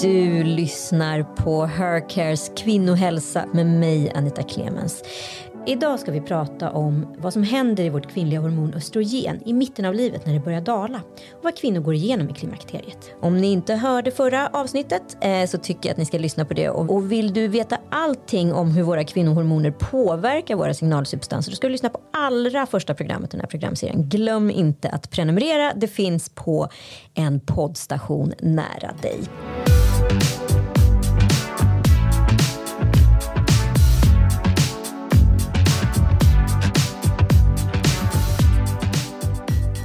Du lyssnar på Hercares kvinnohälsa med mig Anita Clemens. Idag ska vi prata om vad som händer i vårt kvinnliga hormon östrogen i mitten av livet när det börjar dala och vad kvinnor går igenom i klimakteriet. Om ni inte hörde förra avsnittet eh, så tycker jag att ni ska lyssna på det och, och vill du veta allting om hur våra kvinnohormoner påverkar våra signalsubstanser då ska du lyssna på allra första programmet i den här programserien. Glöm inte att prenumerera. Det finns på en poddstation nära dig.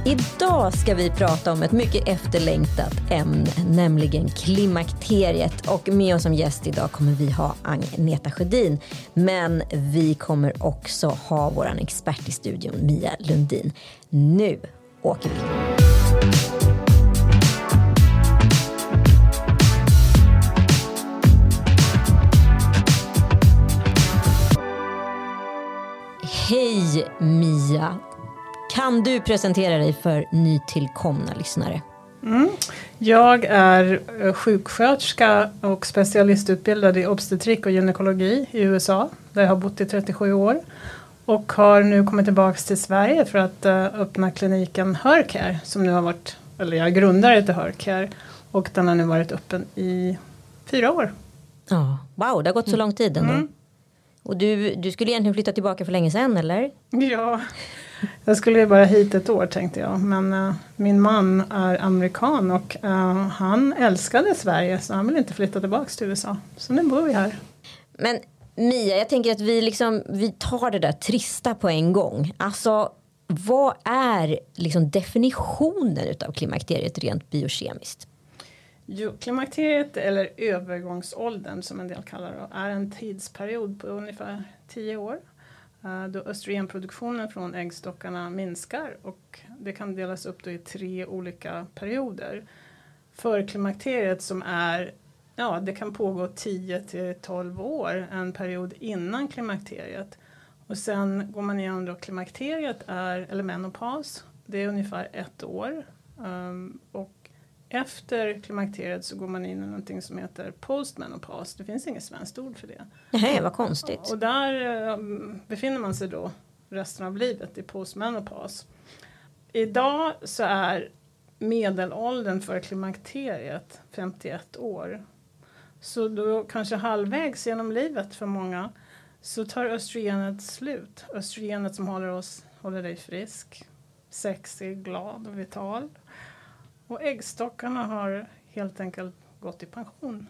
Idag ska vi prata om ett mycket efterlängtat ämne, nämligen klimakteriet. Och med oss som gäst idag kommer vi ha Agneta Sjödin. Men vi kommer också ha vår expert i studion, Mia Lundin. Nu åker vi! Hej Mia! Kan du presentera dig för nytillkomna lyssnare? Mm. Jag är eh, sjuksköterska och specialistutbildad i obstetrik och gynekologi i USA där jag har bott i 37 år och har nu kommit tillbaka till Sverige för att uh, öppna kliniken Hercare som nu har varit, eller jag är grundare till Hercare och den har nu varit öppen i fyra år. Ja, wow, det har gått så lång tid ändå. Mm. Och du, du skulle egentligen flytta tillbaka för länge sedan eller? Ja, jag skulle ju bara hit ett år tänkte jag. Men uh, min man är amerikan och uh, han älskade Sverige så han vill inte flytta tillbaka till USA. Så nu bor vi här. Men Mia, jag tänker att vi, liksom, vi tar det där trista på en gång. Alltså, vad är liksom definitionen av klimakteriet rent biokemiskt? Jo, klimakteriet eller övergångsåldern som en del kallar det är en tidsperiod på ungefär 10 år Eh, då östrogenproduktionen från äggstockarna minskar och det kan delas upp i tre olika perioder. Förklimakteriet som är Ja, det kan pågå 10 till 12 år, en period innan klimakteriet. Och sen går man igenom då klimakteriet är, eller menopaus, det är ungefär ett år. Um, och efter klimakteriet så går man in i någonting som heter postmenopaus. Det finns inget svenskt ord för det. Nej, vad konstigt. Och där eh, befinner man sig då resten av livet i postmenopaus. Idag så är medelåldern för klimakteriet 51 år. Så då kanske halvvägs genom livet för många så tar östrogenet slut. Östrogenet som håller, oss, håller dig frisk, sexig, glad och vital. Och äggstockarna har helt enkelt gått i pension.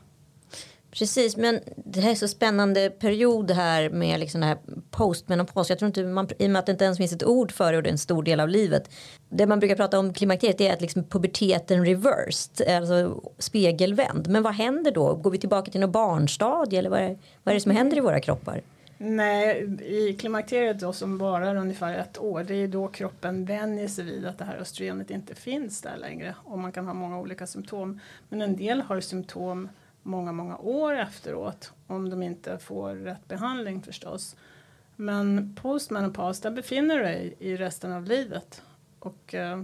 Precis, men det här är så spännande period här med liksom det här postmenopaus. Jag tror inte man, i och med att det inte ens finns ett ord för det och det är en stor del av livet. Det man brukar prata om klimakteriet är att liksom puberteten reversed, alltså spegelvänd. Men vad händer då? Går vi tillbaka till något barnstadie eller vad är, vad är det som händer i våra kroppar? Nej, i klimakteriet då som varar ungefär ett år, det är då kroppen vänjer sig vid att det här östrogenet inte finns där längre och man kan ha många olika symptom. Men en del har symptom många, många år efteråt om de inte får rätt behandling förstås. Men postmenopaus, där befinner du dig i resten av livet och eh,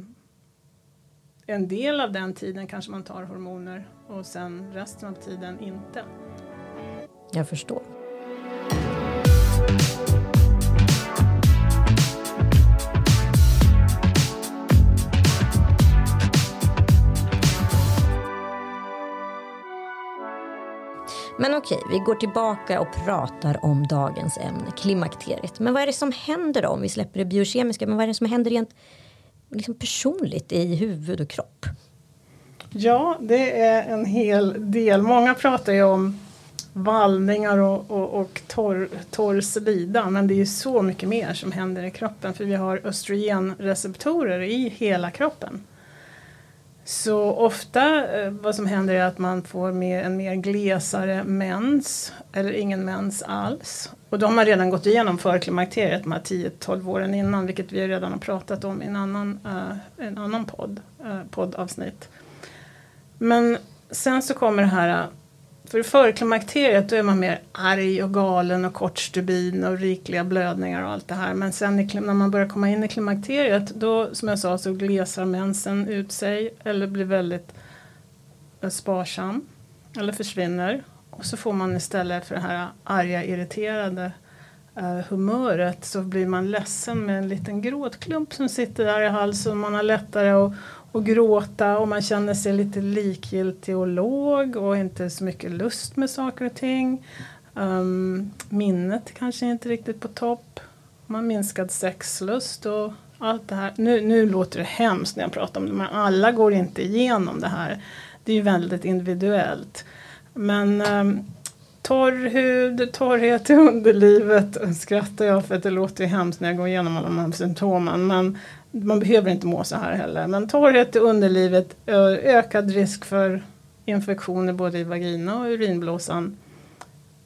en del av den tiden kanske man tar hormoner och sen resten av tiden inte. Jag förstår. Men okej, vi går tillbaka och pratar om dagens ämne, klimakteriet. Men vad är det som händer då om vi släpper det biokemiska? Men vad är det som händer rent liksom personligt i huvud och kropp? Ja, det är en hel del. Många pratar ju om vallningar och, och, och torr, torr slida. Men det är ju så mycket mer som händer i kroppen för vi har östrogenreceptorer i hela kroppen. Så ofta eh, vad som händer är att man får mer, en mer glesare mens eller ingen mens alls. Och då har man redan gått igenom förklimakteriet de här 10-12 åren innan vilket vi redan har pratat om i en annan, uh, en annan podd, uh, poddavsnitt. Men sen så kommer det här för före klimakteriet då är man mer arg och galen och kort stubin och rikliga blödningar och allt det här. Men sen när man börjar komma in i klimakteriet då som jag sa så glesar mensen ut sig eller blir väldigt eh, sparsam. eller försvinner. Och så får man istället för det här arga, irriterade eh, humöret så blir man ledsen med en liten gråtklump som sitter där i halsen. Man har lättare att, och gråta och man känner sig lite likgiltig och låg och inte så mycket lust med saker och ting. Um, minnet kanske inte riktigt på topp. Man har minskad sexlust och allt det här. Nu, nu låter det hemskt när jag pratar om det men alla går inte igenom det här. Det är ju väldigt individuellt. Men um, torr hud, torrhet i underlivet skrattar jag för att det låter ju hemskt när jag går igenom alla de här symptomen. Men man behöver inte må så här heller. Men torrhet i underlivet, ökad risk för infektioner både i vagina och urinblåsan.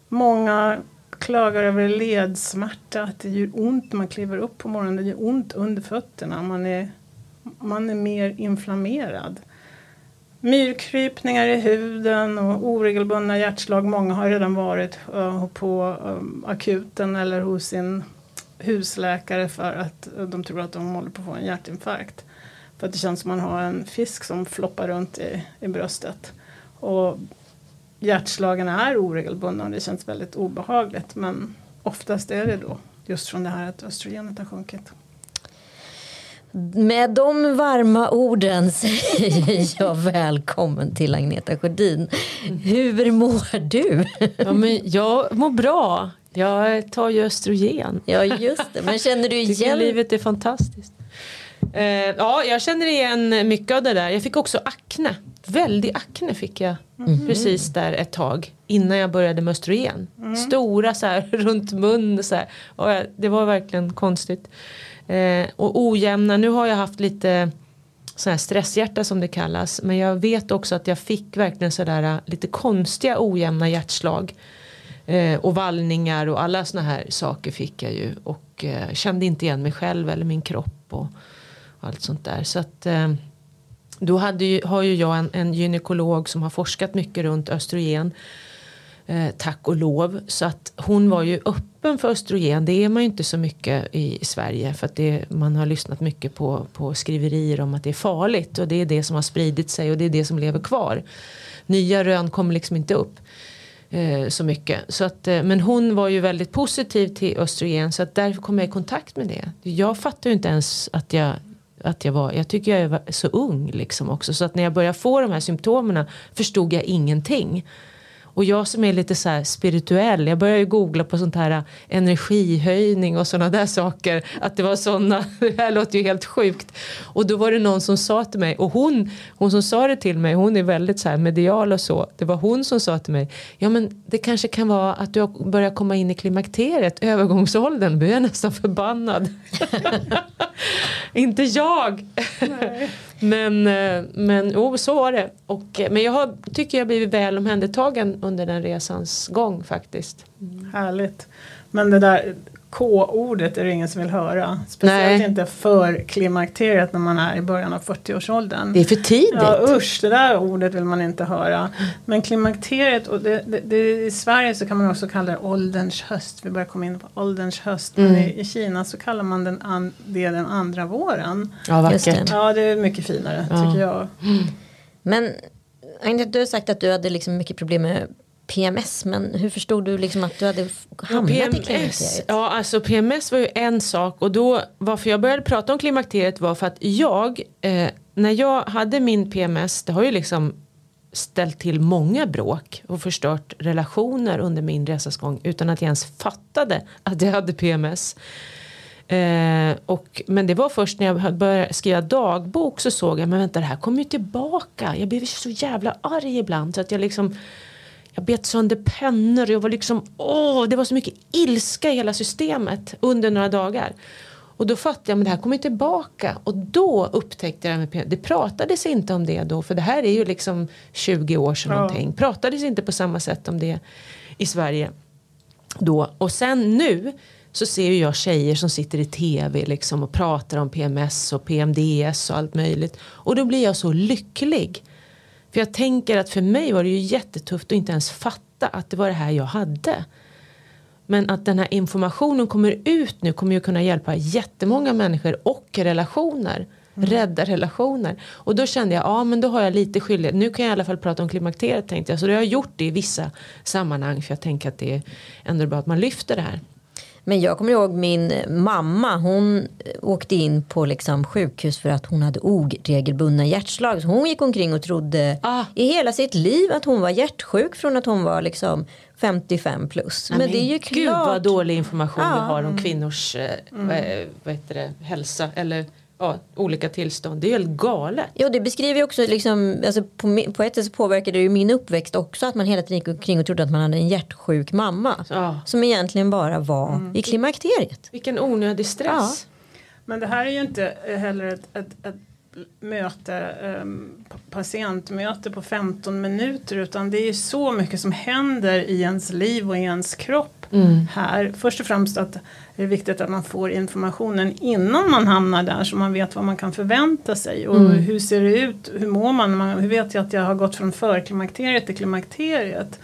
Många klagar över ledsmärta, att det gör ont när man kliver upp på morgonen. Det gör ont under fötterna. Man är, man är mer inflammerad. Myrkrypningar i huden och oregelbundna hjärtslag. Många har redan varit på akuten eller hos sin husläkare för att de tror att de håller på att få en hjärtinfarkt. För att det känns som man har en fisk som floppar runt i, i bröstet. Och hjärtslagen är oregelbundna och det känns väldigt obehagligt. Men oftast är det då just från det här att östrogenet har sjunkit. Med de varma orden säger jag välkommen till Agneta Sjödin. Hur mår du? Ja, men jag mår bra. Jag tar ju östrogen. Ja just det, men känner du igen? Tycker livet är fantastiskt. Eh, ja, jag känner igen mycket av det där. Jag fick också akne. Väldig akne fick jag mm. precis där ett tag innan jag började med östrogen. Mm. Stora så här runt mun så här. Och det var verkligen konstigt. Eh, och ojämna, nu har jag haft lite så här stresshjärta som det kallas. Men jag vet också att jag fick verkligen sådär äh, lite konstiga ojämna hjärtslag. Eh, och vallningar och alla såna här saker fick jag ju. Och eh, kände inte igen mig själv eller min kropp och, och allt sånt där. Så att eh, då hade ju, har ju jag en, en gynekolog som har forskat mycket runt östrogen. Eh, tack och lov. Så att hon var ju öppen för östrogen. Det är man ju inte så mycket i, i Sverige. För att det, man har lyssnat mycket på, på skriverier om att det är farligt. Och det är det som har spridit sig och det är det som lever kvar. Nya rön kommer liksom inte upp eh, så mycket. Så att, eh, men hon var ju väldigt positiv till östrogen. Så att därför kom jag i kontakt med det. Jag fattar ju inte ens att jag att jag var, jag tycker jag är så ung liksom också. Så att när jag började få de här symptomen förstod jag ingenting. Och jag som är lite så här spirituell, jag började ju googla på sånt här äh, energihöjning och sådana där saker. Att det var sådana, det här låter ju helt sjukt. Och då var det någon som sa till mig, och hon, hon som sa det till mig, hon är väldigt så här medial och så. Det var hon som sa till mig, ja men det kanske kan vara att du har börjat komma in i klimakteriet, övergångsåldern, blir jag nästan förbannad. Inte jag! Men äh, men oh, så var det. Och, eh, men jag har, tycker jag blivit väl omhändertagen under den resans gång faktiskt. Mm. Härligt. Men det där K-ordet är det ingen som vill höra. Speciellt Nej. inte för klimakteriet när man är i början av 40-årsåldern. Det är för tidigt. Ja usch, det där ordet vill man inte höra. Men klimakteriet, och det, det, det, i Sverige så kan man också kalla det ålderns höst. Vi börjar komma in på ålderns höst. Mm. Men i, i, Kina så kallar man den an, det den andra våren. Ja, vackert. Ja, det är mycket finare ja. tycker jag. Mm. Men Agneta, du har sagt att du hade liksom mycket problem med PMS, men hur förstod du liksom att du hade hamnat ja, PMS, i klimakteriet? Ja, alltså PMS var ju en sak och då varför jag började prata om klimakteriet var för att jag, eh, när jag hade min PMS, det har ju liksom ställt till många bråk och förstört relationer under min resas gång utan att jag ens fattade att jag hade PMS. Eh, och, men det var först när jag började skriva dagbok så såg jag men vänta det här kommer ju tillbaka. Jag blev så jävla arg ibland så att jag liksom jag bet sönder pennor. Jag var liksom, åh, det var så mycket ilska i hela systemet under några dagar. Och då fattade jag, men det här kommer tillbaka. Och då upptäckte jag det Det pratades inte om det då, för det här är ju liksom 20 år sedan ja. någonting. Pratades inte på samma sätt om det i Sverige då. Och sen nu så ser jag tjejer som sitter i tv liksom och pratar om PMS och PMDS och allt möjligt. Och då blir jag så lycklig. För jag tänker att för mig var det ju jättetufft att inte ens fatta att det var det här jag hade. Men att den här informationen kommer ut nu kommer ju kunna hjälpa jättemånga människor och relationer rädda relationer. Och då kände jag, ja men då har jag lite skyldighet. Nu kan jag i alla fall prata om klimakteriet tänkte jag. Så då har jag gjort det i vissa sammanhang. För jag tänker att det är ändå bra att man lyfter det här. Men jag kommer ihåg min mamma. Hon åkte in på liksom sjukhus för att hon hade oregelbundna hjärtslag. Så hon gick omkring och trodde Ah. i hela sitt liv att hon var hjärtsjuk från att hon var liksom 55 plus. Men, det är ju Gud vad klart. dålig information Ja. vi har om kvinnors eh, vad, vad heter det, hälsa eller ja, olika tillstånd. Det är helt galet. Jo det beskriver ju också liksom, alltså på, på ett sätt så påverkade det ju min uppväxt också att man hela tiden gick omkring och trodde att man hade en hjärtsjuk mamma. Ja. Som egentligen bara var i klimakteriet. Vilken onödig stress. Men det här är ju inte heller ett, ett, ett möte, um, patientmöte på 15 minuter utan det är ju så mycket som händer i ens liv och i ens kropp Mm. här. Först och främst att det är viktigt att man får informationen innan man hamnar där så man vet vad man kan förvänta sig och Mm. hur ser det ut, hur mår man, man, hur vet jag att jag har gått från förklimakteriet till klimakteriet.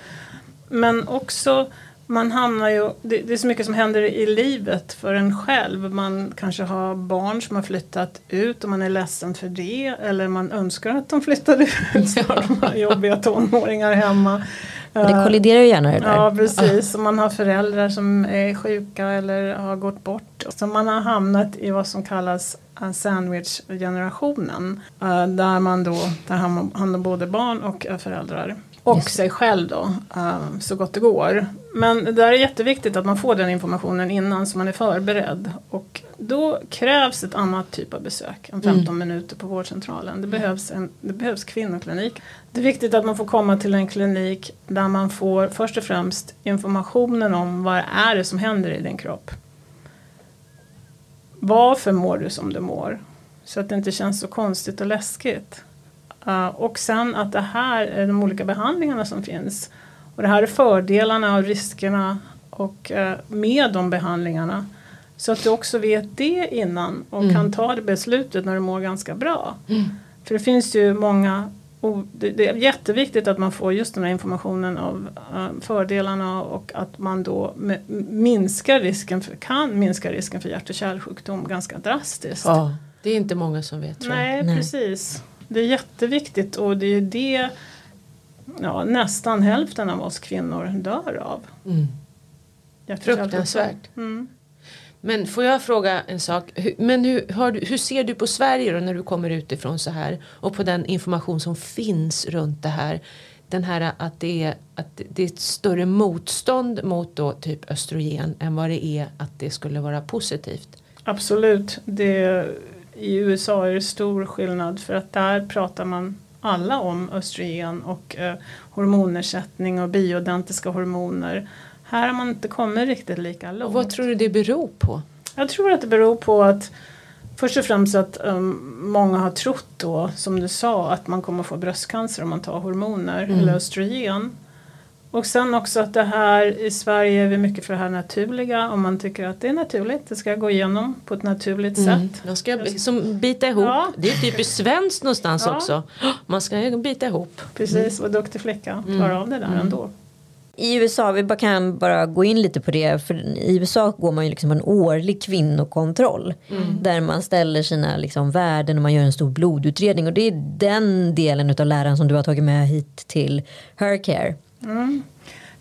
Men också man hamnar ju, det, det är så mycket som händer i livet för en själv. Man kanske har barn som har flyttat ut och man är ledsen för det. Eller man önskar att de flyttade ut. Så har de jobbiga tonåringar hemma. Och det kolliderar ju gärna det där. Ja precis, och man har föräldrar som är sjuka eller har gått bort. Så man har hamnat i vad som kallas sandwich-generationen. eh, Där man då tar hand om både barn och föräldrar. Och Just sig själv då, eh, så gott det går. Men det där är jätteviktigt att man får den informationen innan så man är förberedd. Och då krävs ett annat typ av besök än 15 minuter på vårdcentralen. Det behövs, en, det behövs kvinnoklinik. Det är viktigt att man får komma till en klinik där man får först och främst informationen om vad är det som händer i din kropp. Varför mår du som du mår? Så att det inte känns så konstigt och läskigt. Uh, och sen att det här är de olika behandlingarna som finns. Och det här är fördelarna och riskerna och, uh, med de behandlingarna. Så att du också vet det innan och Mm. kan ta det beslutet när du mår ganska bra. För det finns ju många det, är jätteviktigt att man får just den här informationen av eh, fördelarna och att man då minskar risken för, kan minska risken för hjärt och kärlsjukdom ganska drastiskt. Ja, det är inte många som vet jag. Nej, Nej. precis. Det är jätteviktigt och det är det ja, nästan hälften av oss kvinnor dör av. Mm. Fruktansvärt. Mm. Men får jag fråga en sak? Men hur, du, hur ser du på Sverige då när du kommer utifrån så här? Och på den information som finns runt det här. Den här att det är, att det är ett större motstånd mot då typ östrogen än vad det är att det skulle vara positivt. Absolut. Det, I USA är det stor skillnad för att där pratar man alla om östrogen och eh, hormonersättning och bioidentiska hormoner. Här har man inte kommit riktigt lika långt. Och vad tror du det beror på? Jag tror att det beror på att först och främst att um, många har trott då, som du sa, att man kommer få bröstcancer om man tar hormoner Mm. eller östrogen. Och sen också att det här i Sverige är vi mycket för det här naturliga. Om man tycker att det är naturligt, det ska gå igenom på ett naturligt sätt. Man ska bi- som bita ihop. Ja. Det är typiskt svenskt någonstans Ja. också. Man ska bita ihop. Precis, vad duktig flicka, Mm. klarar av det där ändå. I USA, vi bara kan bara gå in lite på det. För i USA går man ju liksom en årlig kvinnokontroll. Där man ställer sina liksom värden och man gör en stor blodutredning. Och det är den delen av läran som du har tagit med hit till Hercare.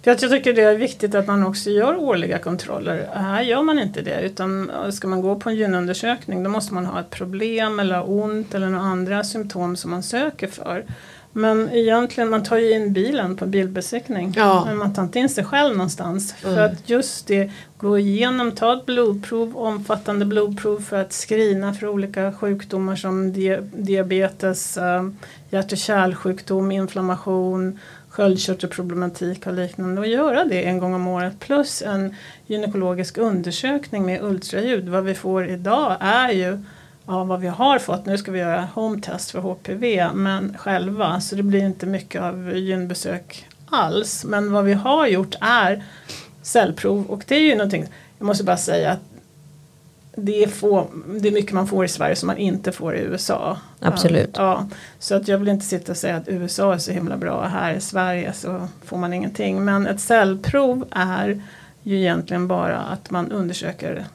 För att jag tycker det är viktigt att man också gör årliga kontroller. Här gör man inte det utan äh, ska man gå på en gynundersökning då måste man ha ett problem eller ont eller några andra symptom som man söker för. Men egentligen, man tar ju in bilen på bilbesiktning. Ja. Men man tar inte in sig själv någonstans. För Mm. att just det, gå igenom, ta ett blodprov, omfattande blodprov för att screena för olika sjukdomar som di- diabetes, äh, hjärt och kärlsjukdom, inflammation, sköldkörtelproblematik och liknande och göra det en gång om året plus en gynekologisk undersökning med ultraljud. Vad vi får idag är ju ja, vad vi har fått. Nu ska vi göra home test för HPV men själva så det blir inte mycket av gynbesök alls. Men vad vi har gjort är cellprov och det är ju någonting, jag måste bara säga att det är, få, det är mycket man får i Sverige som man inte får i USA. Absolut. Ja, så att jag vill inte sitta och säga att USA är så himla bra och här i Sverige så får man ingenting. Men ett cellprov är ju egentligen bara att man undersöker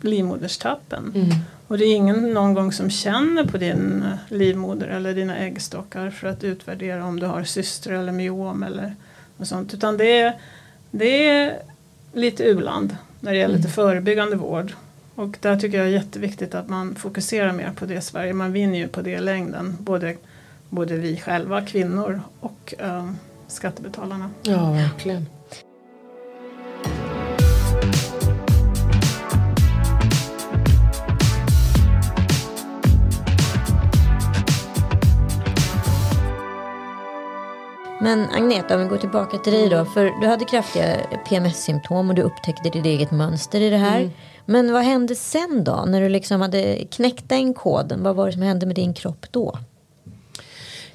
livmoderstappen. Mm. Och det är ingen någon gång som känner på din livmoder eller dina äggstockar för att utvärdera om du har syster eller myom eller något sånt. Utan det är, det är lite uland när det gäller till förebyggande vård. Och där tycker jag är jätteviktigt att man fokuserar mer på det i Sverige. Man vinner ju på det i längden. Både, både vi själva, kvinnor och eh, skattebetalarna. Ja, verkligen. Men Agneta, om vi går tillbaka till dig då. För du hade kraftiga PMS-symptom och du upptäckte ditt eget mönster i det här. Mm. Men vad hände sen då? När du liksom hade knäckt den koden. Vad var det som hände med din kropp då?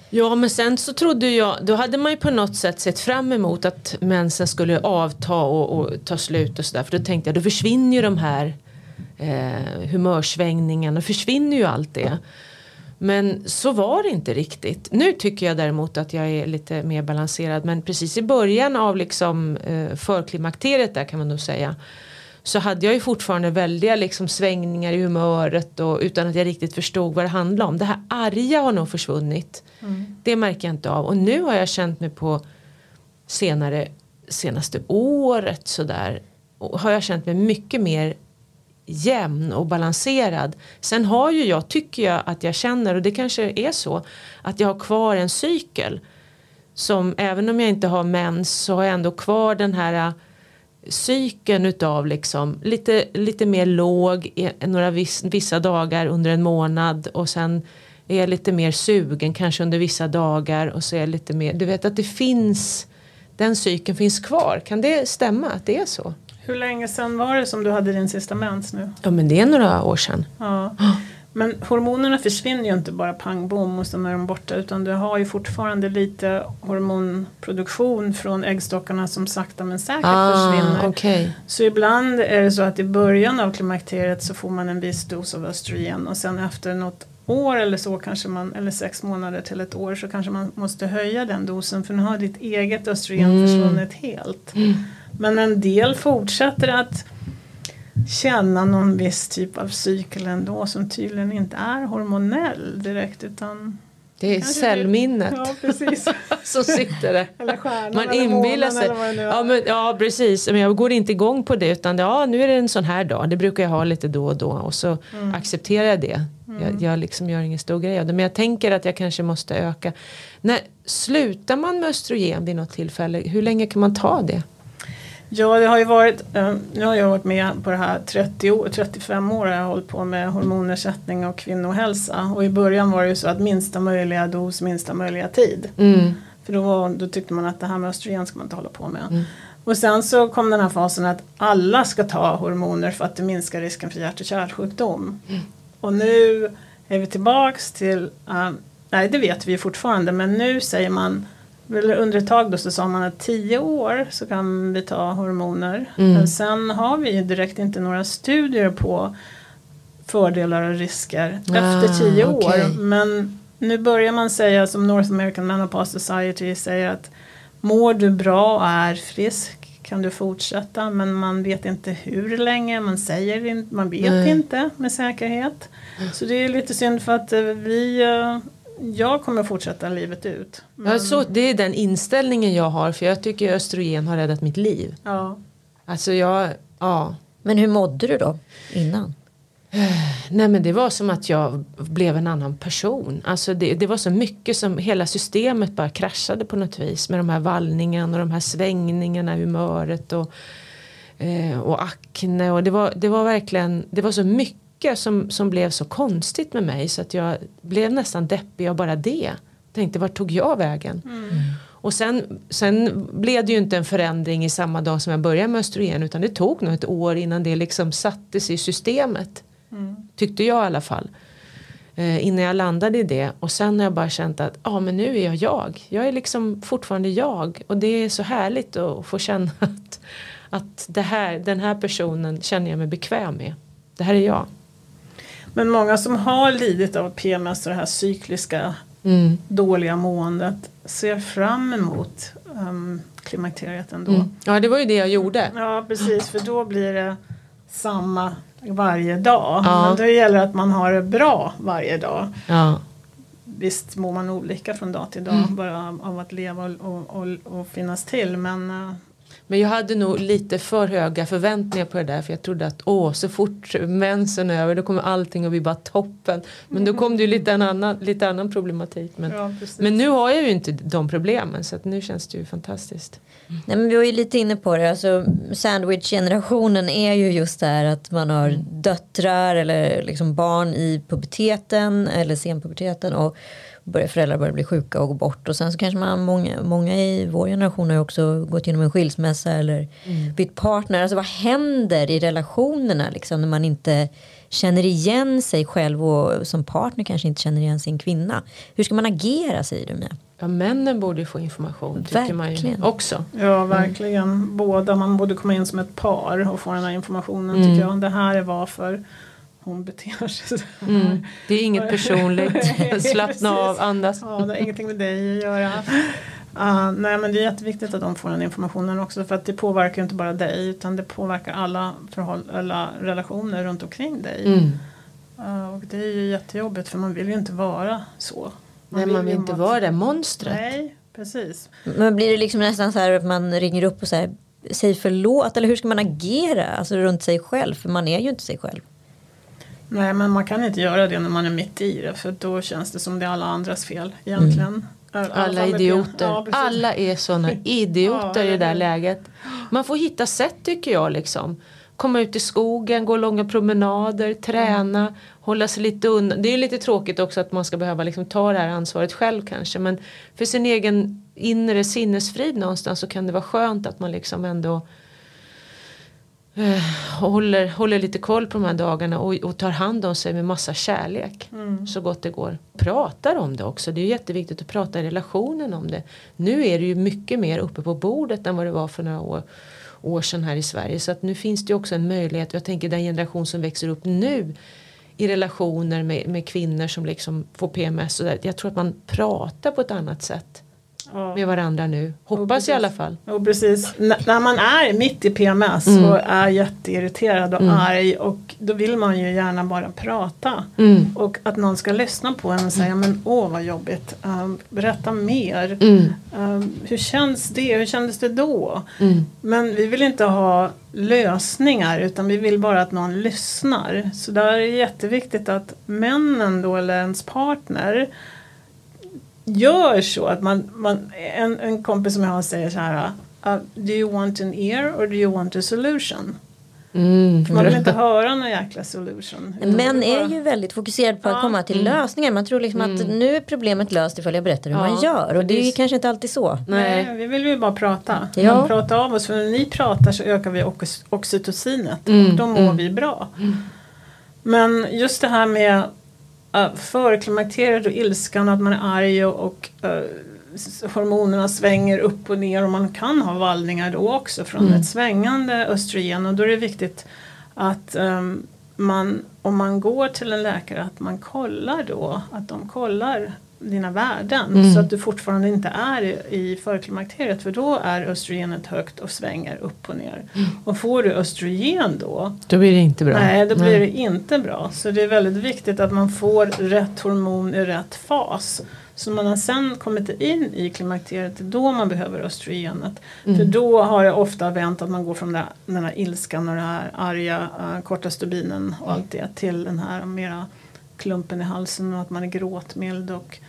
Ja men sen så trodde jag, då hade man ju på något sätt sett fram emot att mensen skulle avta och, och ta slut och sådär. För då tänkte jag då försvinner ju de här eh, humörsvängningarna, försvinner ju allt det. Men så var det inte riktigt. Nu tycker jag däremot att jag är lite mer balanserad. Men precis i början av liksom eh, förklimakteriet där kan man nog säga. Så hade jag ju fortfarande väldiga liksom svängningar i humöret och utan att jag riktigt förstod vad det handlade om. Det här arga har nog försvunnit. Det märker jag inte av. Och nu har jag känt mig på senare, senaste året sådär. Har jag känt mig mycket mer jämn och balanserad. Sen har ju jag, tycker jag att jag känner, och det kanske är så, att jag har kvar en cykel. Som även om jag inte har mens så har jag ändå kvar den här äh, cykeln utav liksom lite, lite mer låg några viss, vissa dagar under en månad och sen är jag lite mer sugen kanske under vissa dagar och så är jag lite mer, du vet att det finns den cykeln finns kvar. Kan det stämma att det är så? Hur länge sedan var det som du hade din sista mens nu? Ja men det är några år sedan. Ja. Men hormonerna försvinner ju inte bara pang bom och så är de borta utan du har ju fortfarande lite hormonproduktion från äggstockarna som sakta men säkert försvinner. Ah, okej. Så ibland är det så att i början av klimakteriet så får man en viss dos av östrogen och sen efter något år eller så kanske man, eller sex månader till ett år så kanske man måste höja den dosen för nu har ditt eget östrogen Mm. försvunnit helt. Men en del fortsätter att känna någon viss typ av cykel ändå som tydligen inte är hormonell direkt utan Det är cellminnet Ja, precis. som sitter där. eller stjärnan Man eller inbillar sig. eller. Ja, men, ja precis, men jag går inte igång på det utan ja, nu är det en sån här dag. Det brukar jag ha lite då och då och så Mm. accepterar jag det. Jag, jag liksom gör ingen stor grej av det. Men jag tänker att jag kanske måste öka. När, slutar man med östrogen vid något tillfälle? Hur länge kan man ta det? Ja, det har ju varit, eh, nu har jag varit med på det här 30 år, 35 år har jag hållit på med hormonersättning och kvinnohälsa. Och i början var det ju så att minsta möjliga dos, minsta möjliga tid. Mm. För då, då tyckte man att det här med östrogen ska man inte hålla på med. Och sen så kom den här fasen att alla ska ta hormoner för att det minskar risken för hjärt och kärlsjukdom. Och nu är vi tillbaks till, eh, nej det vet vi fortfarande, men nu säger man under ett tag då så sa man att 10 år så kan vi ta hormoner. Mm. Men sen har vi ju direkt inte några studier på fördelar och risker Ah, efter 10 år. Men nu börjar man säga som North American Menopause Society säger att mår du bra och är frisk kan du fortsätta men man vet inte hur länge, man säger inte, man vet Nej. inte med säkerhet. Så det är lite synd för att eh, vi, eh, jag kommer fortsätta livet ut. Men, Ja, så, det är den inställningen jag har för jag tycker östrogen har räddat mitt liv. ja. Alltså jag, ja. Men hur mådde du då innan? Nej men det var som att jag blev en annan person. Alltså det, det var så mycket som hela systemet bara kraschade på något vis. Med de här vallningarna och de här svängningarna i humöret och, eh, och akne. Och det var, det var verkligen, det var så mycket som, som blev så konstigt med mig. Så att jag blev nästan deppig av bara det. Tänkte vart tog jag vägen? Och sen, sen blev det ju inte en förändring i samma dag som jag började med östrogen utan det tog nog ett år innan det liksom sattes i systemet. Tyckte jag i alla fall. Eh, innan jag landade i det och sen har jag bara känt att ja men nu är jag jag. Jag är liksom fortfarande jag och det är så härligt att få känna att, att det här, den här personen känner jag mig bekväm med. Det här är jag. Men många som har lidit av PMS och det här cykliska Mm. dåliga måendet ser fram emot um, klimakteriet ändå. Mm. Ja det var ju det jag gjorde. Ja precis för då blir det samma varje dag. Ja. Men det gäller att man har det bra varje dag. Ja. Visst mår man olika från dag till dag Mm. bara av att leva och, och, och, och finnas till. Men eh, Men jag hade nog lite för höga förväntningar på det där för jag trodde att åh så fort mensen är över då kommer allting att bli bara toppen. Men då kom det ju lite en annan, lite annan problematik. Men, ja, men nu har jag ju inte de problemen så att nu känns det ju fantastiskt. Nej, men vi var ju lite inne på det. Alltså, Sandwich-generationen är ju just det här att man har döttrar eller liksom barn i puberteten eller senpuberteten och börjar, föräldrar börjar bli sjuka och gå bort. Och sen så kanske man, många, många i vår generation har ju också gått igenom en skilsmässa eller bytt partner. Alltså vad händer i relationerna liksom när man inte känner igen sig själv och som partner kanske inte känner igen sin kvinna. Hur ska man agera säger du Mia? Ja männen borde ju få information tycker man ju Verkligen. också. Ja, verkligen. Båda. Man borde komma in som ett par och få den här informationen Mm. tycker jag. Det här är varför hon beter sig så. Mm. Det är inget personligt. Slappna av, andas. Ja, det har ingenting med dig att göra. Uh, nej men det är jätteviktigt att de får den informationen också för att det påverkar ju inte bara dig utan det påverkar alla, förhåll- alla relationer runt omkring dig. Mm. Uh, och det är ju jättejobbigt för man vill ju inte vara så. Nej man vill inte att- vara det monstret. Nej, precis. Men blir det liksom nästan så här att man ringer upp och säger säg förlåt eller hur ska man agera alltså runt sig själv för man är ju inte sig själv. Nej men man kan inte göra det när man är mitt i det för då känns det som det är alla andras fel egentligen. I alla idioter. Ja. Alla är såna idioter Ja, i det där läget. Man får hitta sätt tycker jag liksom. Komma ut i skogen, gå långa promenader, träna, hålla sig lite undan. Det är lite tråkigt också att man ska behöva liksom ta det här ansvaret själv kanske. Men för sin egen inre sinnesfrid någonstans så kan det vara skönt att man liksom ändå eh, håller, håller lite koll på de här dagarna och, och tar hand om sig med massa kärlek. Mm. Så gott det går. Pratar om det också. Det är jätteviktigt att prata i relationen om det. Nu är det ju mycket mer uppe på bordet än vad det var för några år, år sedan här i Sverige. Så att nu finns det ju också en möjlighet. Jag tänker den generation som växer upp nu i relationer med, med kvinnor som liksom får PMS. Och där. Jag tror att man pratar på ett annat sätt Ja. med varandra nu. Hoppas i alla fall. Jo precis. N- när man är mitt i PMS Mm. och är jätteirriterad och Mm. arg och då vill man ju gärna bara prata. Mm. Och att någon ska lyssna på en och säga men åh vad jobbigt, Ehm, berätta mer. Mm. Ehm, hur känns det, hur kändes det då? Mm. Men vi vill inte ha lösningar utan vi vill bara att någon lyssnar. Så där är det jätteviktigt att männen då eller ens partner gör så att man, man en, en kompis som jag har säger så här uh, Do you want an ear or do you want a solution? Mm. Man vill inte höra någon jäkla solution. Män det bara- är ju väldigt fokuserade på att Ja. komma till lösningar. Man tror liksom att nu är problemet löst ifall jag berättar hur Ja, man gör. Och det är ju kanske inte alltid så. Nej, Nej. vi vill ju bara prata. Ja. Man pratar av oss. För när ni pratar så ökar vi ox- oxytocinet. Mm, Och då mår mm. vi bra. Men just det här med uh, förklimakteriet och ilskan. Att man är arg och, och uh, hormonerna svänger upp och ner. Och man kan ha vallningar då också från Mm. ett svängande östrogen. Och då är det viktigt att um, man, om man går till en läkare att man kollar då. Att de kollar dina värden. Mm. Så att du fortfarande inte är i, i förklimakteriet. För då är östrogenet högt och svänger upp och ner. Och får du östrogen då. Då blir det inte bra. Nej, då blir det inte bra. Så det är väldigt viktigt att man får rätt hormon i rätt fas. Så när man sen kommit in i klimakteriet, det är då man behöver östrogenet. Mm. För då har det ofta vänt att man går från den här ilskan och den här arga, uh, korta stubinen och allt det till den här mera klumpen i halsen och att man är gråtmild och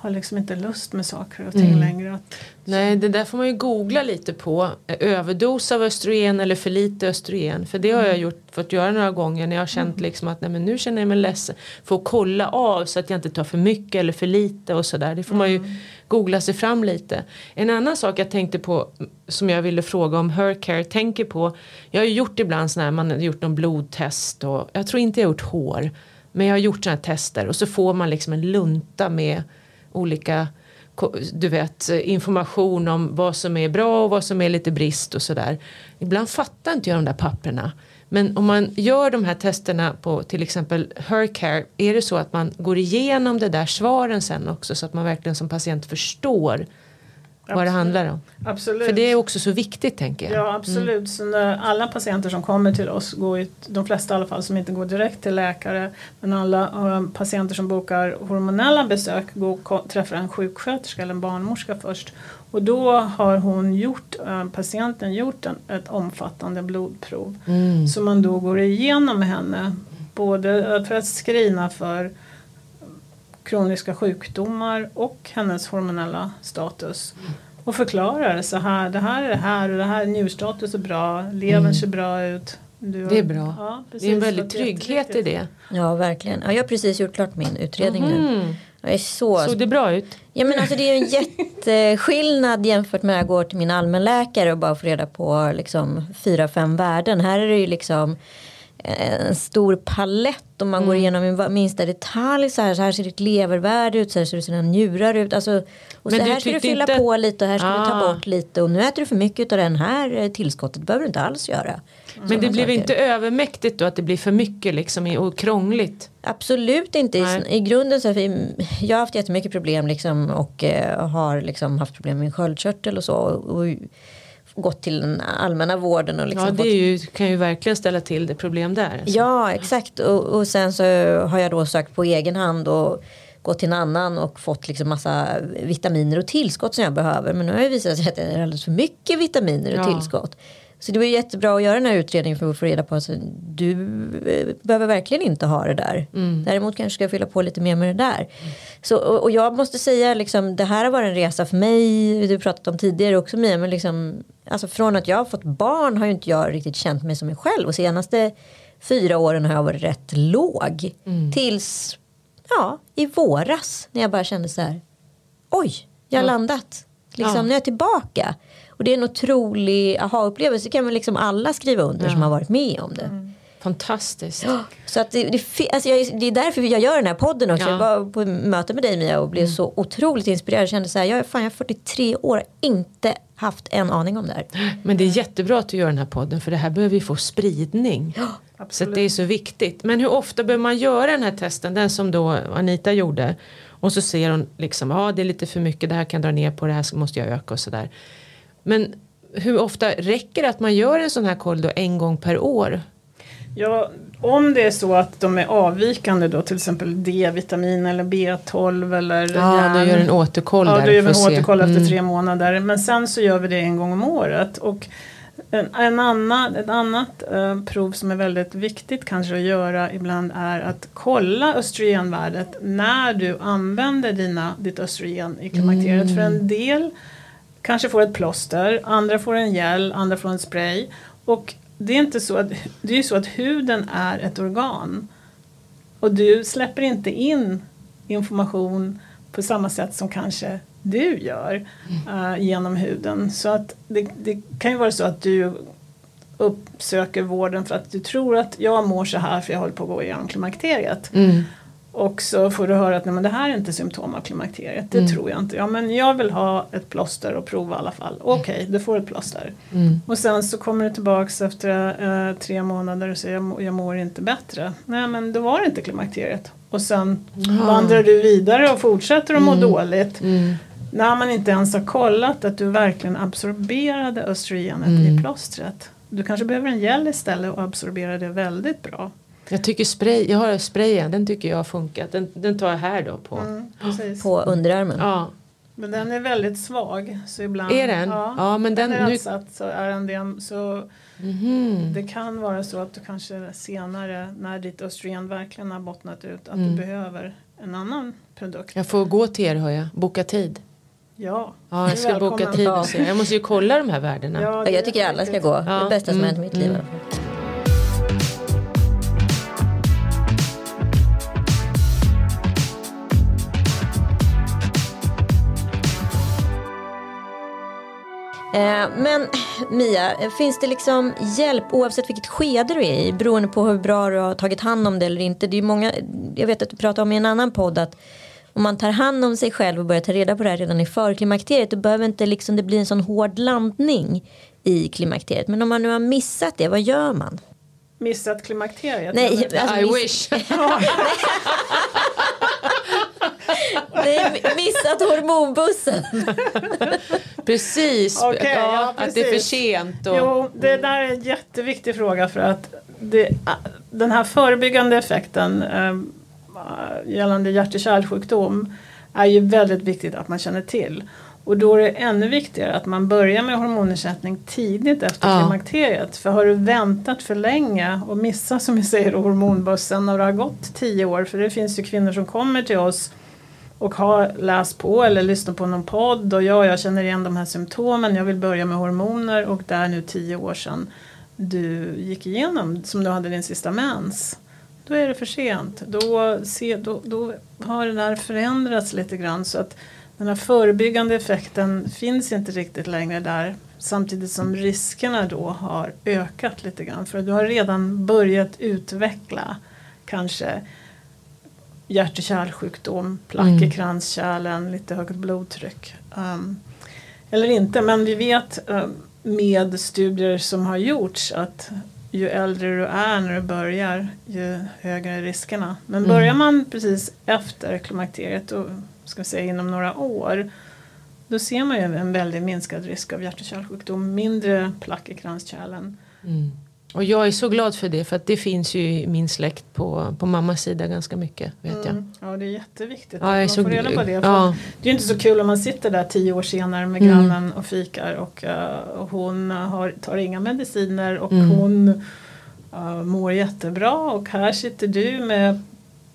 har liksom inte lust med saker och ting Mm. längre. Att, Nej, det där får man ju googla lite på. Eh, Överdos av östrogen eller för lite östrogen. För det har jag gjort, fått göra några gånger när jag har känt liksom att nej, men nu känner jag mig ledsen. För att kolla av så att jag inte tar för mycket eller för lite och sådär. Det får man ju googla sig fram lite. En annan sak jag tänkte på som jag ville fråga om Hercare tänker på. Jag har ju gjort ibland sådana här, man har gjort någon blodtest och jag tror inte jag har gjort hår. Men jag har gjort sådana här tester och så får man liksom en lunta med olika du vet, information om vad som är bra och vad som är lite brist och sådär. Ibland fattar inte jag de där papperna. Men om man gör de här testerna på till exempel Hercare, är det så att man går igenom det där svaren sen också så att man verkligen som patient förstår vad det handlar om. Absolut. För det är också så viktigt tänker jag. Ja absolut. Så när alla patienter som kommer till oss, går ju, de flesta i alla fall som inte går direkt till läkare, men alla patienter som bokar hormonella besök går, träffar en sjuksköterska eller en barnmorska först. Och då har hon gjort, eh, patienten gjort en, ett omfattande blodprov. Mm. som man då går igenom med henne. Både för att screena för kroniska sjukdomar och hennes hormonella status. Och förklarar så här, det här är det här och det här njurstatus är bra, levern ser bra ut. Du, Mm. Det är bra. Ja, Det är en precis, väldig så att trygghet i det. Ja, verkligen. Ja, jag har precis gjort klart min utredning nu. Mm. Jag är så... Såg det bra ut? Ja, men alltså, det är en jätteskillnad jämfört med att jag går till min allmänläkare och bara får reda på liksom, fyra, fem värden. Här är det ju liksom en stor palett och man Mm. går igenom minsta detalj. Så här, så här ser ditt levervärde ut, så här ser det sina njurar ut. Alltså, och Men så du här ska du fylla inte- på lite och här ska du Ah. ta bort lite. Och nu äter du för mycket av den här eh, tillskottet. behöver du inte alls göra. Men Sådana det blev saker. inte övermäktigt då att det blir för mycket liksom och krångligt? Absolut inte. I. I grunden så har vi, jag har haft jättemycket problem liksom och eh, har liksom haft problem med min sköldkörtel och så. Och, och gått till den allmänna vården och liksom Ja, det ju, kan ju verkligen ställa till det problem där. alltså. Ja, exakt. Och, och sen så har jag då sökt på egen hand och gått till en annan och fått liksom massa vitaminer och tillskott som jag behöver. Men nu har det visat sig att det är alldeles för mycket vitaminer och Ja. tillskott. Så det var jättebra att göra den här utredningen för att få reda på att du eh, behöver verkligen inte ha det där. Däremot kanske ska jag fylla på lite mer med det där. Så, och, och jag måste säga liksom, det här har varit en resa för mig. Du pratat om tidigare också Mia. Men liksom, alltså från att jag har fått barn har ju inte jag riktigt känt mig som mig själv. Och senaste fyra åren har jag varit rätt låg. Tills ja, i våras när jag bara kände så här. Oj, jag har landat. Liksom, Ja. Nu är jag tillbaka. Och det är en otrolig aha-upplevelse. Det kan väl liksom alla skriva under som har varit med om det. Fantastiskt. Så att det, det, alltså jag, det är därför jag gör den här podden också. Ja. Jag var på möte med dig Mia och blev så otroligt inspirerad. Jag kände så här, jag fan, jag är 43 år inte haft en aning om det här. Men det är jättebra att du gör den här podden för det här behöver ju få spridning. Så att Absolut. det är så viktigt. Men hur ofta behöver man göra den här testen? Den som då Anita gjorde. Och så ser hon liksom, ja det är lite för mycket, det här kan jag dra ner på, det här måste jag öka och sådär. Men hur ofta räcker det att man gör en sån här koll då en gång per år? Ja, om det är så att de är avvikande då till exempel D-vitamin eller B12 eller Ja, järn. då gör en återkoll Ja, där. då gör vi en återkoll efter Mm. tre månader. Men sen så gör vi det en gång om året. Och en, en annan, ett annat eh, prov som är väldigt viktigt kanske att göra ibland är att kolla östrogenvärdet när du använder dina, ditt östrogen i klimakteriet. Mm. För en del kanske får ett plåster, andra får en gel, andra får en spray. Och det är inte så att, det är ju så att huden är ett organ. Och du släpper inte in information på samma sätt som kanske du gör eh, genom huden. Så att det, det kan ju vara så att du uppsöker vården för att du tror att jag mår så här för jag håller på att gå igenom klimakteriet. Mm. Och så får du höra att nej, men det här är inte symptom av klimakteriet. Det Mm. tror jag inte. Ja men jag vill ha ett plåster och prova i alla fall. Okej, du får ett plåster. Mm. Och sen så kommer du tillbaks efter eh, tre månader och säger jag, jag mår inte bättre. Nej men då var det inte klimakteriet. Och sen vandrar du vidare och fortsätter att må dåligt. Mm. När man inte ens har kollat att du verkligen absorberade östrogenet Mm. i plåstret. Du kanske behöver en gel istället och absorbera det väldigt bra. Jag tycker spray, jag har sprayen, den tycker jag har funkat. Den, den tar jag här då på. Mm, precis. På underarmen. Ja, Men den är väldigt svag. Så ibland, Är den? Ja, Ja, men den- är nu- ansatt så är den det. Så Mhm. det kan vara så att du kanske senare när ditt östrogen verkligen har bottnat ut att Mm. du behöver en annan produkt. Jag får gå till er hör jag, boka tid. Ja, Ja, jag ska boka tid Ja. Jag måste ju kolla de här värdena. Ja, jag tycker alla ska gå. Ja. Det bästa som Mm. hänt i mitt liv. Men Mia, finns det liksom hjälp oavsett vilket skede du är i beroende på hur bra du har tagit hand om det eller inte? Det är många, jag vet att du pratade om i en annan podd att om man tar hand om sig själv och börjar ta reda på det här redan i förklimakteriet då behöver inte liksom det bli en sån hård landning i klimakteriet. Men om man nu har missat det, vad gör man? Missat klimakteriet? Nej, alltså, I miss- wish. Nej, missat hormonbussen. Precis, Okej, ja, ja, att det är för precis. sent. Och, Jo, det där är en jätteviktig fråga för att det, den här förebyggande effekten eh, gällande hjärt och kärlsjukdom är ju väldigt viktigt att man känner till. Och då är det ännu viktigare att man börjar med hormonersättning tidigt efter Ja. klimakteriet. För har du väntat för länge och missat som vi säger hormonbussen och det har gått tio år, för det finns ju kvinnor som kommer till oss och har läst på eller lyssnat på någon podd och ja, jag känner igen de här symptomen, jag vill börja med hormoner och det är nu tio år sedan du gick igenom som du hade din sista mens. Då är det för sent. Då, se, då, då har det där förändrats lite grann så att den här förebyggande effekten finns inte riktigt längre där samtidigt som riskerna då har ökat lite grann för du har redan börjat utveckla kanske hjärt och kärlsjukdom, plack i Mm. kranskärlen, lite högt blodtryck. Um, eller inte, men vi vet um, med studier som har gjorts att ju äldre du är när du börjar ju högre är riskerna. Men Mm. börjar man precis efter klimakteriet, och, ska vi säga inom några år, då ser man ju en väldigt minskad risk av hjärt och kärlsjukdom, mindre plack i kranskärlen. Mm. Och jag är så glad för det för att det finns ju i min släkt på, på mammas sida ganska mycket. vet jag. Mm. Ja, det är jätteviktigt Ja, jag är att så man får reda på det. Ja. Det är ju inte så kul om man sitter där tio år senare med Mm. grannen och fikar och, eh, och hon har, tar inga mediciner och Mm. hon eh, mår jättebra och här sitter du med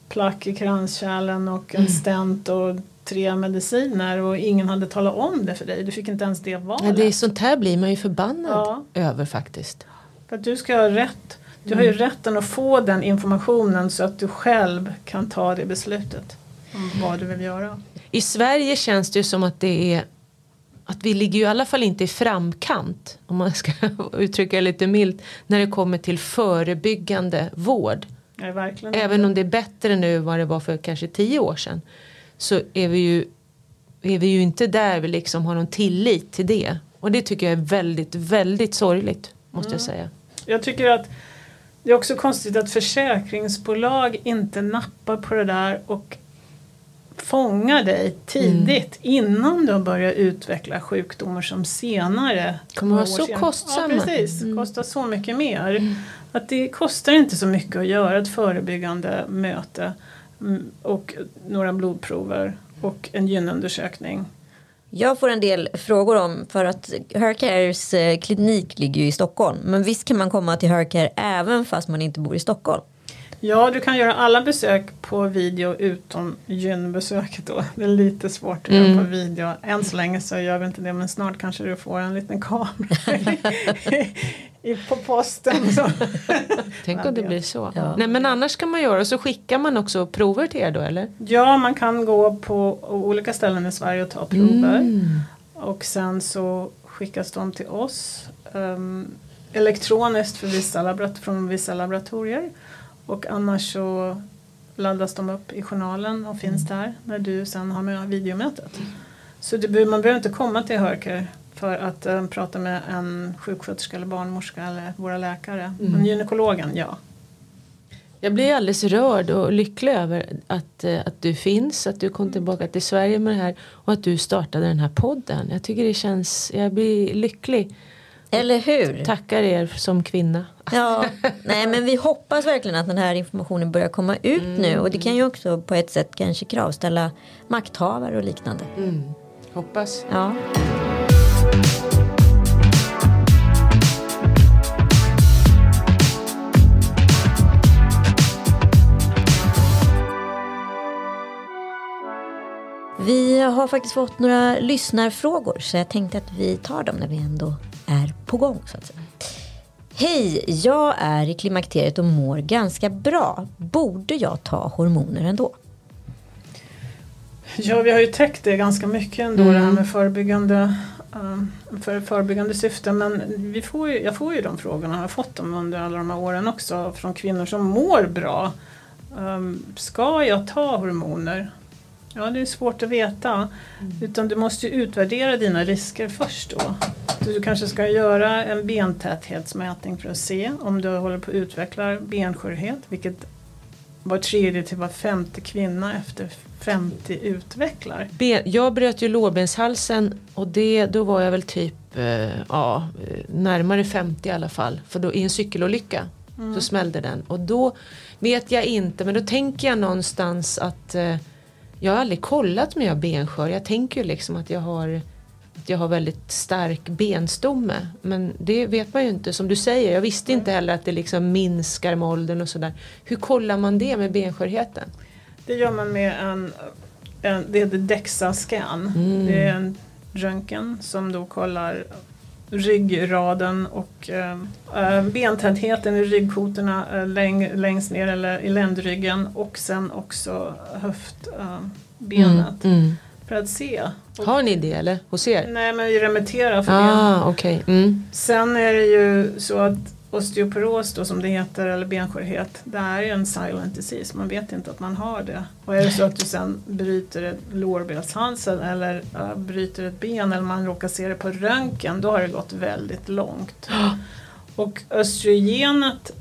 plack i kranskärlen och en Mm. stent och tre mediciner och ingen hade talat om det för dig. Du fick inte ens det Ja, valet. det är sånt här blir man ju förbannad Ja. över faktiskt. För att du ska ha rätt. Du har Mm. ju rätten att få den informationen så att du själv kan ta det beslutet om vad du vill göra. I Sverige känns det ju som att det är att vi ligger ju i alla fall inte i framkant om man ska uttrycka det lite milt när det kommer till förebyggande vård. Verkligen. Även om det är bättre nu än vad det var för kanske tio år sedan så är vi ju, är vi ju inte där vi liksom har någon tillit till det. Och det tycker jag är väldigt, väldigt sorgligt måste jag säga. Jag tycker att det är också konstigt att försäkringsbolag inte nappar på det där och fångar dig tidigt innan du har börjat utveckla sjukdomar som senare Kommer vara så senare- kostsamma. Ja, precis. Mm. Kostar så mycket mer. Att det kostar inte så mycket att göra ett förebyggande möte mm, och några blodprover och en gynundersökning. Jag får en del frågor om för att Hercares eh, klinik ligger ju i Stockholm. Men visst kan man komma till Hercare även fast man inte bor i Stockholm? Ja, du kan göra alla besök på video utom gynbesöket då. Det är lite svårt att göra Mm. på video. Än så länge så gör vi inte det men snart kanske du får en liten kamera i, på posten. Så. Tänk om det blir så. Ja. Nej men annars kan man göra och så skickar man också prover till er då eller? Ja, man kan gå på olika ställen i Sverige och ta prover. Mm. Och sen så skickas de till oss ehm, elektroniskt för vissa från vissa laboratorier. Och annars så laddas de upp i journalen och finns där när du sen har med videomötet. Så det, man behöver inte komma till Hörker för att eh, prata med en sjuksköterska eller barnmorska eller våra läkare. Men gynekologen, ja. Jag blir alldeles rörd och lycklig över att, eh, att du finns, att du kom tillbaka till Sverige med det här och att du startade den här podden. Jag tycker det känns, jag blir lycklig. Eller hur? Tackar er som kvinna. Ja, nej men vi hoppas verkligen att den här informationen börjar komma ut nu och det kan ju också på ett sätt kanske kravställa makthavare och liknande. Mm. Hoppas. Ja. Vi har faktiskt fått några lyssnarfrågor så jag tänkte att vi tar dem när vi ändå är på gång. Så att säga. Hej, jag är i klimakteriet och mår ganska bra. Borde jag ta hormoner ändå? Ja, vi har ju täckt det ganska mycket ändå Mm. det här med förebyggande, um, för förebyggande syften. Men vi får ju, jag får ju de frågorna, jag har fått dem under alla de här åren också från kvinnor som mår bra. Um, ska jag ta hormoner? Ja, det är svårt att veta. Utan du måste ju utvärdera dina risker först då. Du kanske ska göra en bentäthetsmätning för att se om du håller på att utveckla benskörhet, vilket var tredje till var femte kvinna efter 50 utvecklar. Ben, jag bröt ju lårbenshalsen och det, då var jag väl typ eh, ja, eh, närmare 50 i alla fall. För då i en cykelolycka så smällde den. Och då vet jag inte men då tänker jag någonstans att eh, jag har aldrig kollat om jag har benskör. Jag tänker ju liksom att jag har att jag har väldigt stark benstomme. Men det vet man ju inte som du säger. Jag visste inte heller att det liksom minskar med åldern och sådär. Hur kollar man det med benskörheten? Det gör man med en, en det heter DEXA-scan. Mm. Det är en röntgen som då kollar ryggraden och äh, bentätheten i ryggkotorna läng, längst ner eller i ländryggen och sen också höftbenet. Mm, mm. För att se. Och, Har ni det eller hos er? nej men vi remitterar för det. Ah, okej. Mm. Sen är det ju så att osteoporos då som det heter eller benskörhet det är ju en silent disease. Man vet inte att man har det. Och är det så att du sen bryter ett lårbenshalsen eller äh, bryter ett ben eller man råkar se det på röntgen då har det gått väldigt långt. Och östrogenet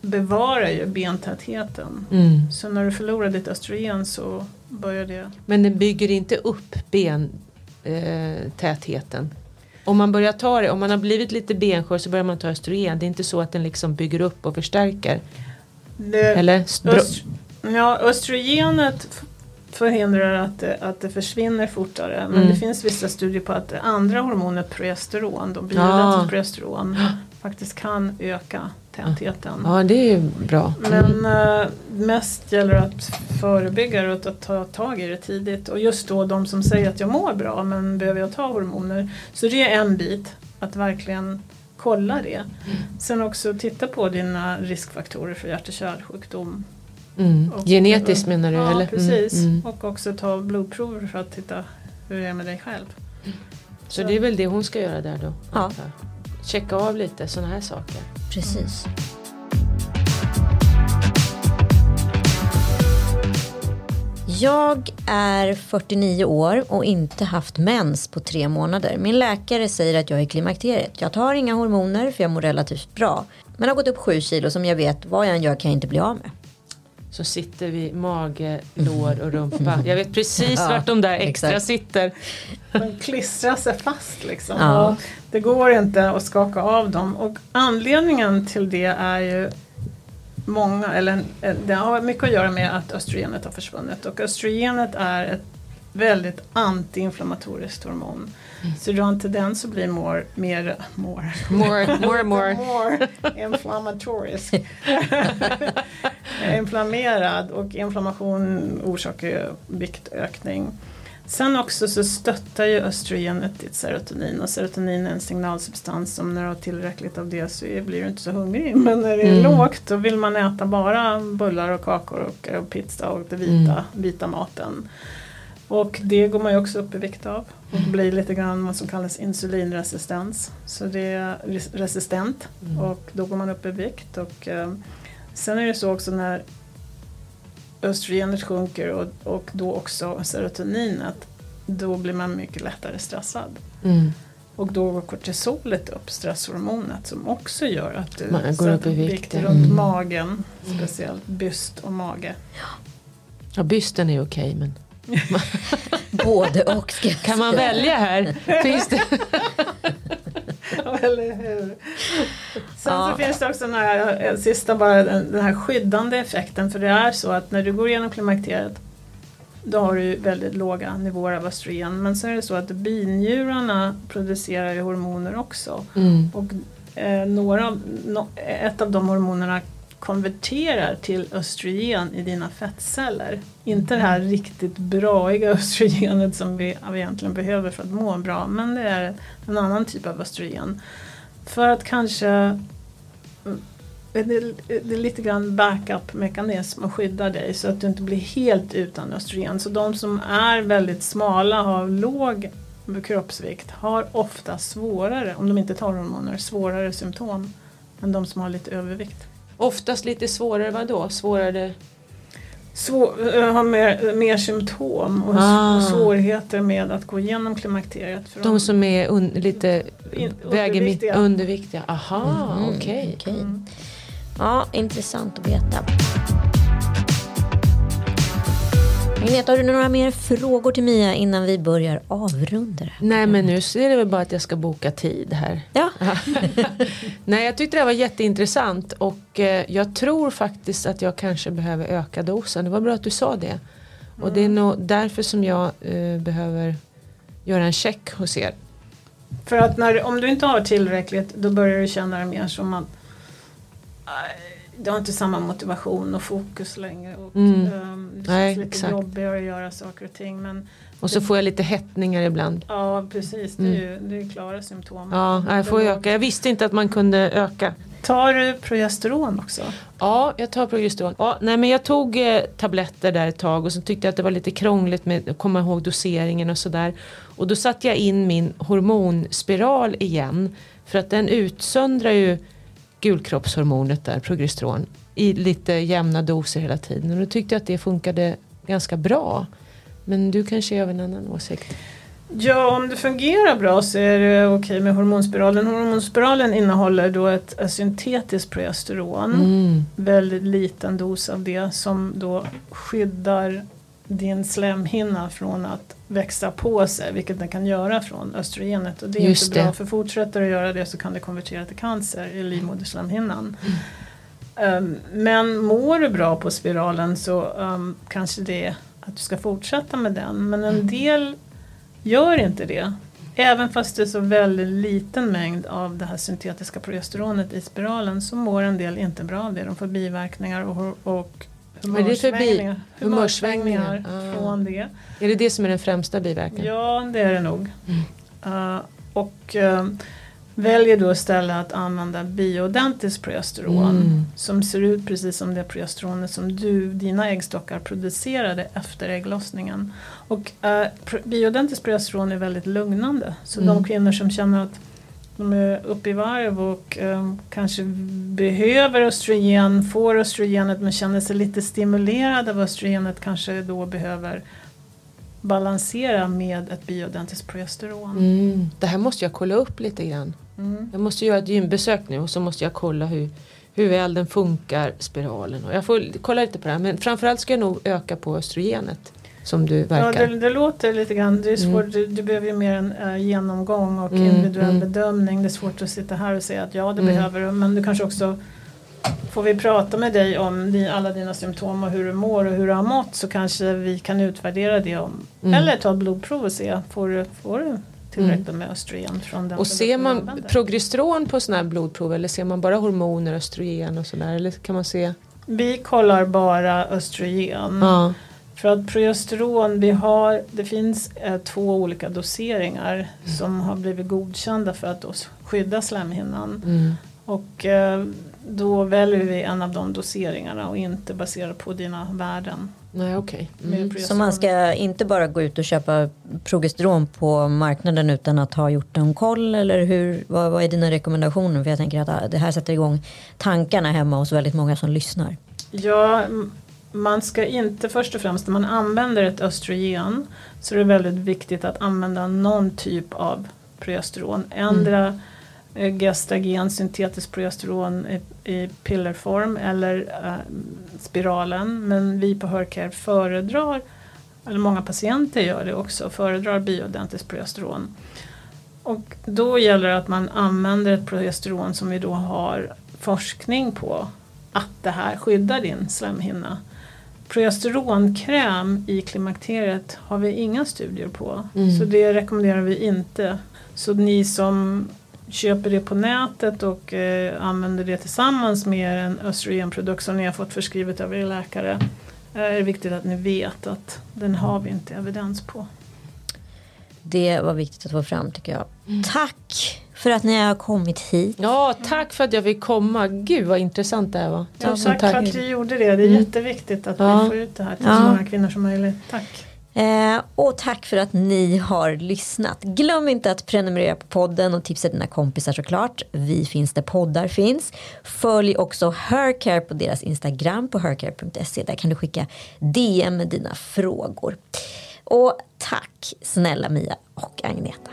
bevarar ju bentätheten. Mm. Så när du förlorar ditt östrogen så börjar det Men den bygger inte upp bentätheten. Om man börjar ta det, om man har blivit lite benskör så börjar man ta östrogen. Det är inte så att den liksom bygger upp och förstärker. det Eller? Öst, ja, östrogenet förhindrar att det, att det försvinner fortare. Men Mm. det finns vissa studier på att det andra hormonet progesteron, då Ah. biologiskt progesteron, faktiskt kan öka tätheten. ja, det är ju bra. Men eh, mest gäller det att förebygga det och att ta tag i det tidigt. Och just då de som säger att jag mår bra men behöver jag ta hormoner. Så det är en bit, att verkligen kolla det. Sen också titta på dina riskfaktorer för hjärt och kärlsjukdom. Mm. Och- Genetiskt menar du? Ja, eller? precis. Mm. Mm. Och också ta blodprover för att titta hur det är med dig själv. Så det är väl det hon ska göra där då? Ja. Checka av lite sådana här saker. Precis. Jag är 49 år och inte haft mens på tre månader. Min läkare säger att jag är klimakteriet. Jag tar inga hormoner för jag mår relativt bra. Men har gått upp 7 kilo som jag vet vad jag än gör kan jag inte bli av med. Så sitter vi mage, lår och rumpa. Jag vet precis Ja, vart de där extra exakt. sitter. De klistrar sig fast liksom. Ja. Det går inte att skaka av dem. Och anledningen till det är ju många, eller eh, det har mycket att göra med att östrogenet har försvunnit. Och östrogenet är ett väldigt antiinflammatoriskt hormon. Så du har en tendens att bli more, mer, more, More, more, more. more inflammatorisk. Inflammerad och inflammation orsakar ju viktökning. Sen också så stöttar ju östrogenet ditt serotonin och serotonin är en signalsubstans som när du har tillräckligt av det så blir du inte så hungrig. Men när det är Mm. lågt då vill man äta bara bullar och kakor och, och pizza och det vita, vita maten. Och det går man ju också upp i vikt av och blir lite grann vad som kallas insulinresistens. Så det är res- resistent Mm. och då går man upp i vikt. Och, eh, sen är det så också när östrogenet sjunker och, och då också serotoninet då blir man mycket lättare stressad. Mm. Och då går kortisolet upp, stresshormonet, som också gör att du Man går upp i vikt, runt. Mm. magen, speciellt byst och mage. Ja, bysten är okej men Både och. Kan man välja här? Finns det? Eller hur? Sen Ja. så finns det också den här, sista bara, den, den här skyddande effekten. För det är så att när du går igenom klimakteriet då har du väldigt låga nivåer av östrogen. Men så är det så att binjurarna producerar hormoner också. Mm. Och eh, några av, no, ett av de hormonerna konverterar till östrogen i dina fettceller. Inte det här riktigt braiga östrogenet som vi egentligen behöver för att må bra. Men det är en annan typ av östrogen. För att kanske det är, lite grann backup-mekanism att skydda dig så att du inte blir helt utan östrogen. Så de som är väldigt smala, har låg kroppsvikt, har ofta svårare, om de inte tar hormoner, svårare symptom än de som har lite övervikt. Oftast lite svårare, vadå? Svårare? Svår, äh, har mer, mer symptom och Ah. svårigheter med att gå igenom klimakteriet. För De som är un, lite In- underviktiga. underviktiga. Aha, Mhm, okej. okej. Mm. Ja, intressant att veta. Agneta, har du några mer frågor till Mia innan vi börjar avrunda det? Nej men nu är det väl bara att jag ska boka tid här. Ja. Nej jag tyckte det var jätteintressant och eh, jag tror faktiskt att jag kanske behöver öka dosen. Det var bra att du sa det. Och det är nog därför som jag eh, behöver göra en check hos er. För att när, om du inte har tillräckligt då börjar du känna det mer som att du har inte samma motivation och fokus längre. Och, Mm. ehm, det känns Nej, lite exakt. jobbigare att göra saker och ting. Men Och så får jag lite hettningar ibland. ja precis, det är ju det är klara symptom. Mm. Ja, jag får Det- öka. Jag visste inte att man kunde öka. Tar du progesteron också? Ja, jag tar progesteron. Ja, nej, men jag tog eh, tabletter där ett tag och så tyckte jag att det var lite krångligt med att komma ihåg doseringen och sådär. Och då satte jag in min hormonspiral igen. För att den utsöndrar ju gulkroppshormonet där, progesteron, i lite jämna doser hela tiden. Och då tyckte jag att det funkade ganska bra. Men du kanske är av en annan åsikt? Ja, om det fungerar bra så är det okej med hormonspiralen. Hormonspiralen innehåller då ett, ett syntetiskt progesteron. Mm. Väldigt liten dos av det som då skyddar din slemhinna från att växa på sig, vilket den kan göra från östrogenet. Och det är Just inte bra, det. för fortsätter att göra det så kan det konvertera till cancer i livmoderslemhinnan. Mm. Um, men mår du bra på spiralen så um, kanske det är att du ska fortsätta med den. Men Mm. en del gör inte det. Även fast det är så väldigt liten mängd av det här syntetiska progesteronet i spiralen så mår en del inte bra av det. De får biverkningar och, och Humörsvängningar, humörsvängningar? Ah. från det. Är det det som är den främsta biverkan? Ja, det är det nog. Mm. Uh, och uh, väljer då istället att använda bioidentiskt progesteron Mm. som ser ut precis som det progesteronet som du, dina äggstockar producerade efter ägglossningen. Och uh, bioidentiskt progesteron är väldigt lugnande. Så Mm. de kvinnor som känner att de är uppe i varv och eh, kanske behöver östrogen, får östrogenet men känner sig lite stimulerade av östrogenet kanske då behöver balansera med ett bioidentiskt progesteron. Mm. Det här måste jag kolla upp lite grann. Mm. Jag måste göra ett gymbesök nu och så måste jag kolla hur, hur väl den funkar, spiralen. Och jag får kolla lite på det här. Men framförallt ska jag nog öka på östrogenet. Som du Ja, verkar. det, det låter lite grann, det är Mm. svårt, du, du behöver ju mer en eh, genomgång och Mm, individuell mm. bedömning. Det är svårt att sitta här och säga att ja det Mm. behöver du men du kanske också Får vi prata med dig om di, alla dina symptom och hur du mår och hur du har mått så kanske vi kan utvärdera det om Mm. Eller ta blodprov och se, får du, får du tillräckligt med östrogen från den Och ser man använder? progesteron på sådana här blodprov eller ser man bara hormoner, östrogen och sådär? Eller kan man se? Vi kollar bara östrogen. Ja. För att progesteron, vi har, det finns eh, två olika doseringar som har blivit godkända för att då skydda slemhinnan. Mm. Och eh, då väljer vi en av de doseringarna och inte baserat på dina värden. Nej okej. med Mm. Så man ska inte bara gå ut och köpa progesteron på marknaden utan att ha gjort en koll eller hur, vad, vad är dina rekommendationer? För jag tänker att ah, det här sätter igång tankarna hemma hos väldigt många som lyssnar. Ja, man ska inte först och främst när man använder ett östrogen så är det väldigt viktigt att använda någon typ av progesteron. Ändra mm. gestagen, syntetiskt progesteron i, i pillerform eller eh, spiralen. Men vi på Hercare föredrar, eller många patienter gör det också, föredrar bioidentiskt progesteron. Och då gäller det att man använder ett progesteron som vi då har forskning på att det här skyddar din slemhinna. Progesteronkräm i klimakteriet har vi inga studier på. Mm. Så det rekommenderar vi inte. Så ni som köper det på nätet och eh, använder det tillsammans med en östrogenprodukt som ni har fått förskrivet av er läkare eh, är det viktigt att ni vet att den har vi inte evidens på. Det var viktigt att få fram tycker jag. Mm. Tack för att ni har kommit hit. Ja, tack för att jag fick komma. Gud vad intressant det här var. Ja, Tusen tack, för tack. att du gjorde det. Det är Mm. jätteviktigt att Ja. vi får ut det här till Ja. så många kvinnor som möjligt. Tack. Eh, och tack för att ni har lyssnat. Glöm inte att prenumerera på podden och tipsa dina kompisar såklart. Vi finns där poddar finns. Följ också Hercare på deras Instagram på hercare.se. Där kan du skicka DM med dina frågor. Och tack snälla Mia och Agneta.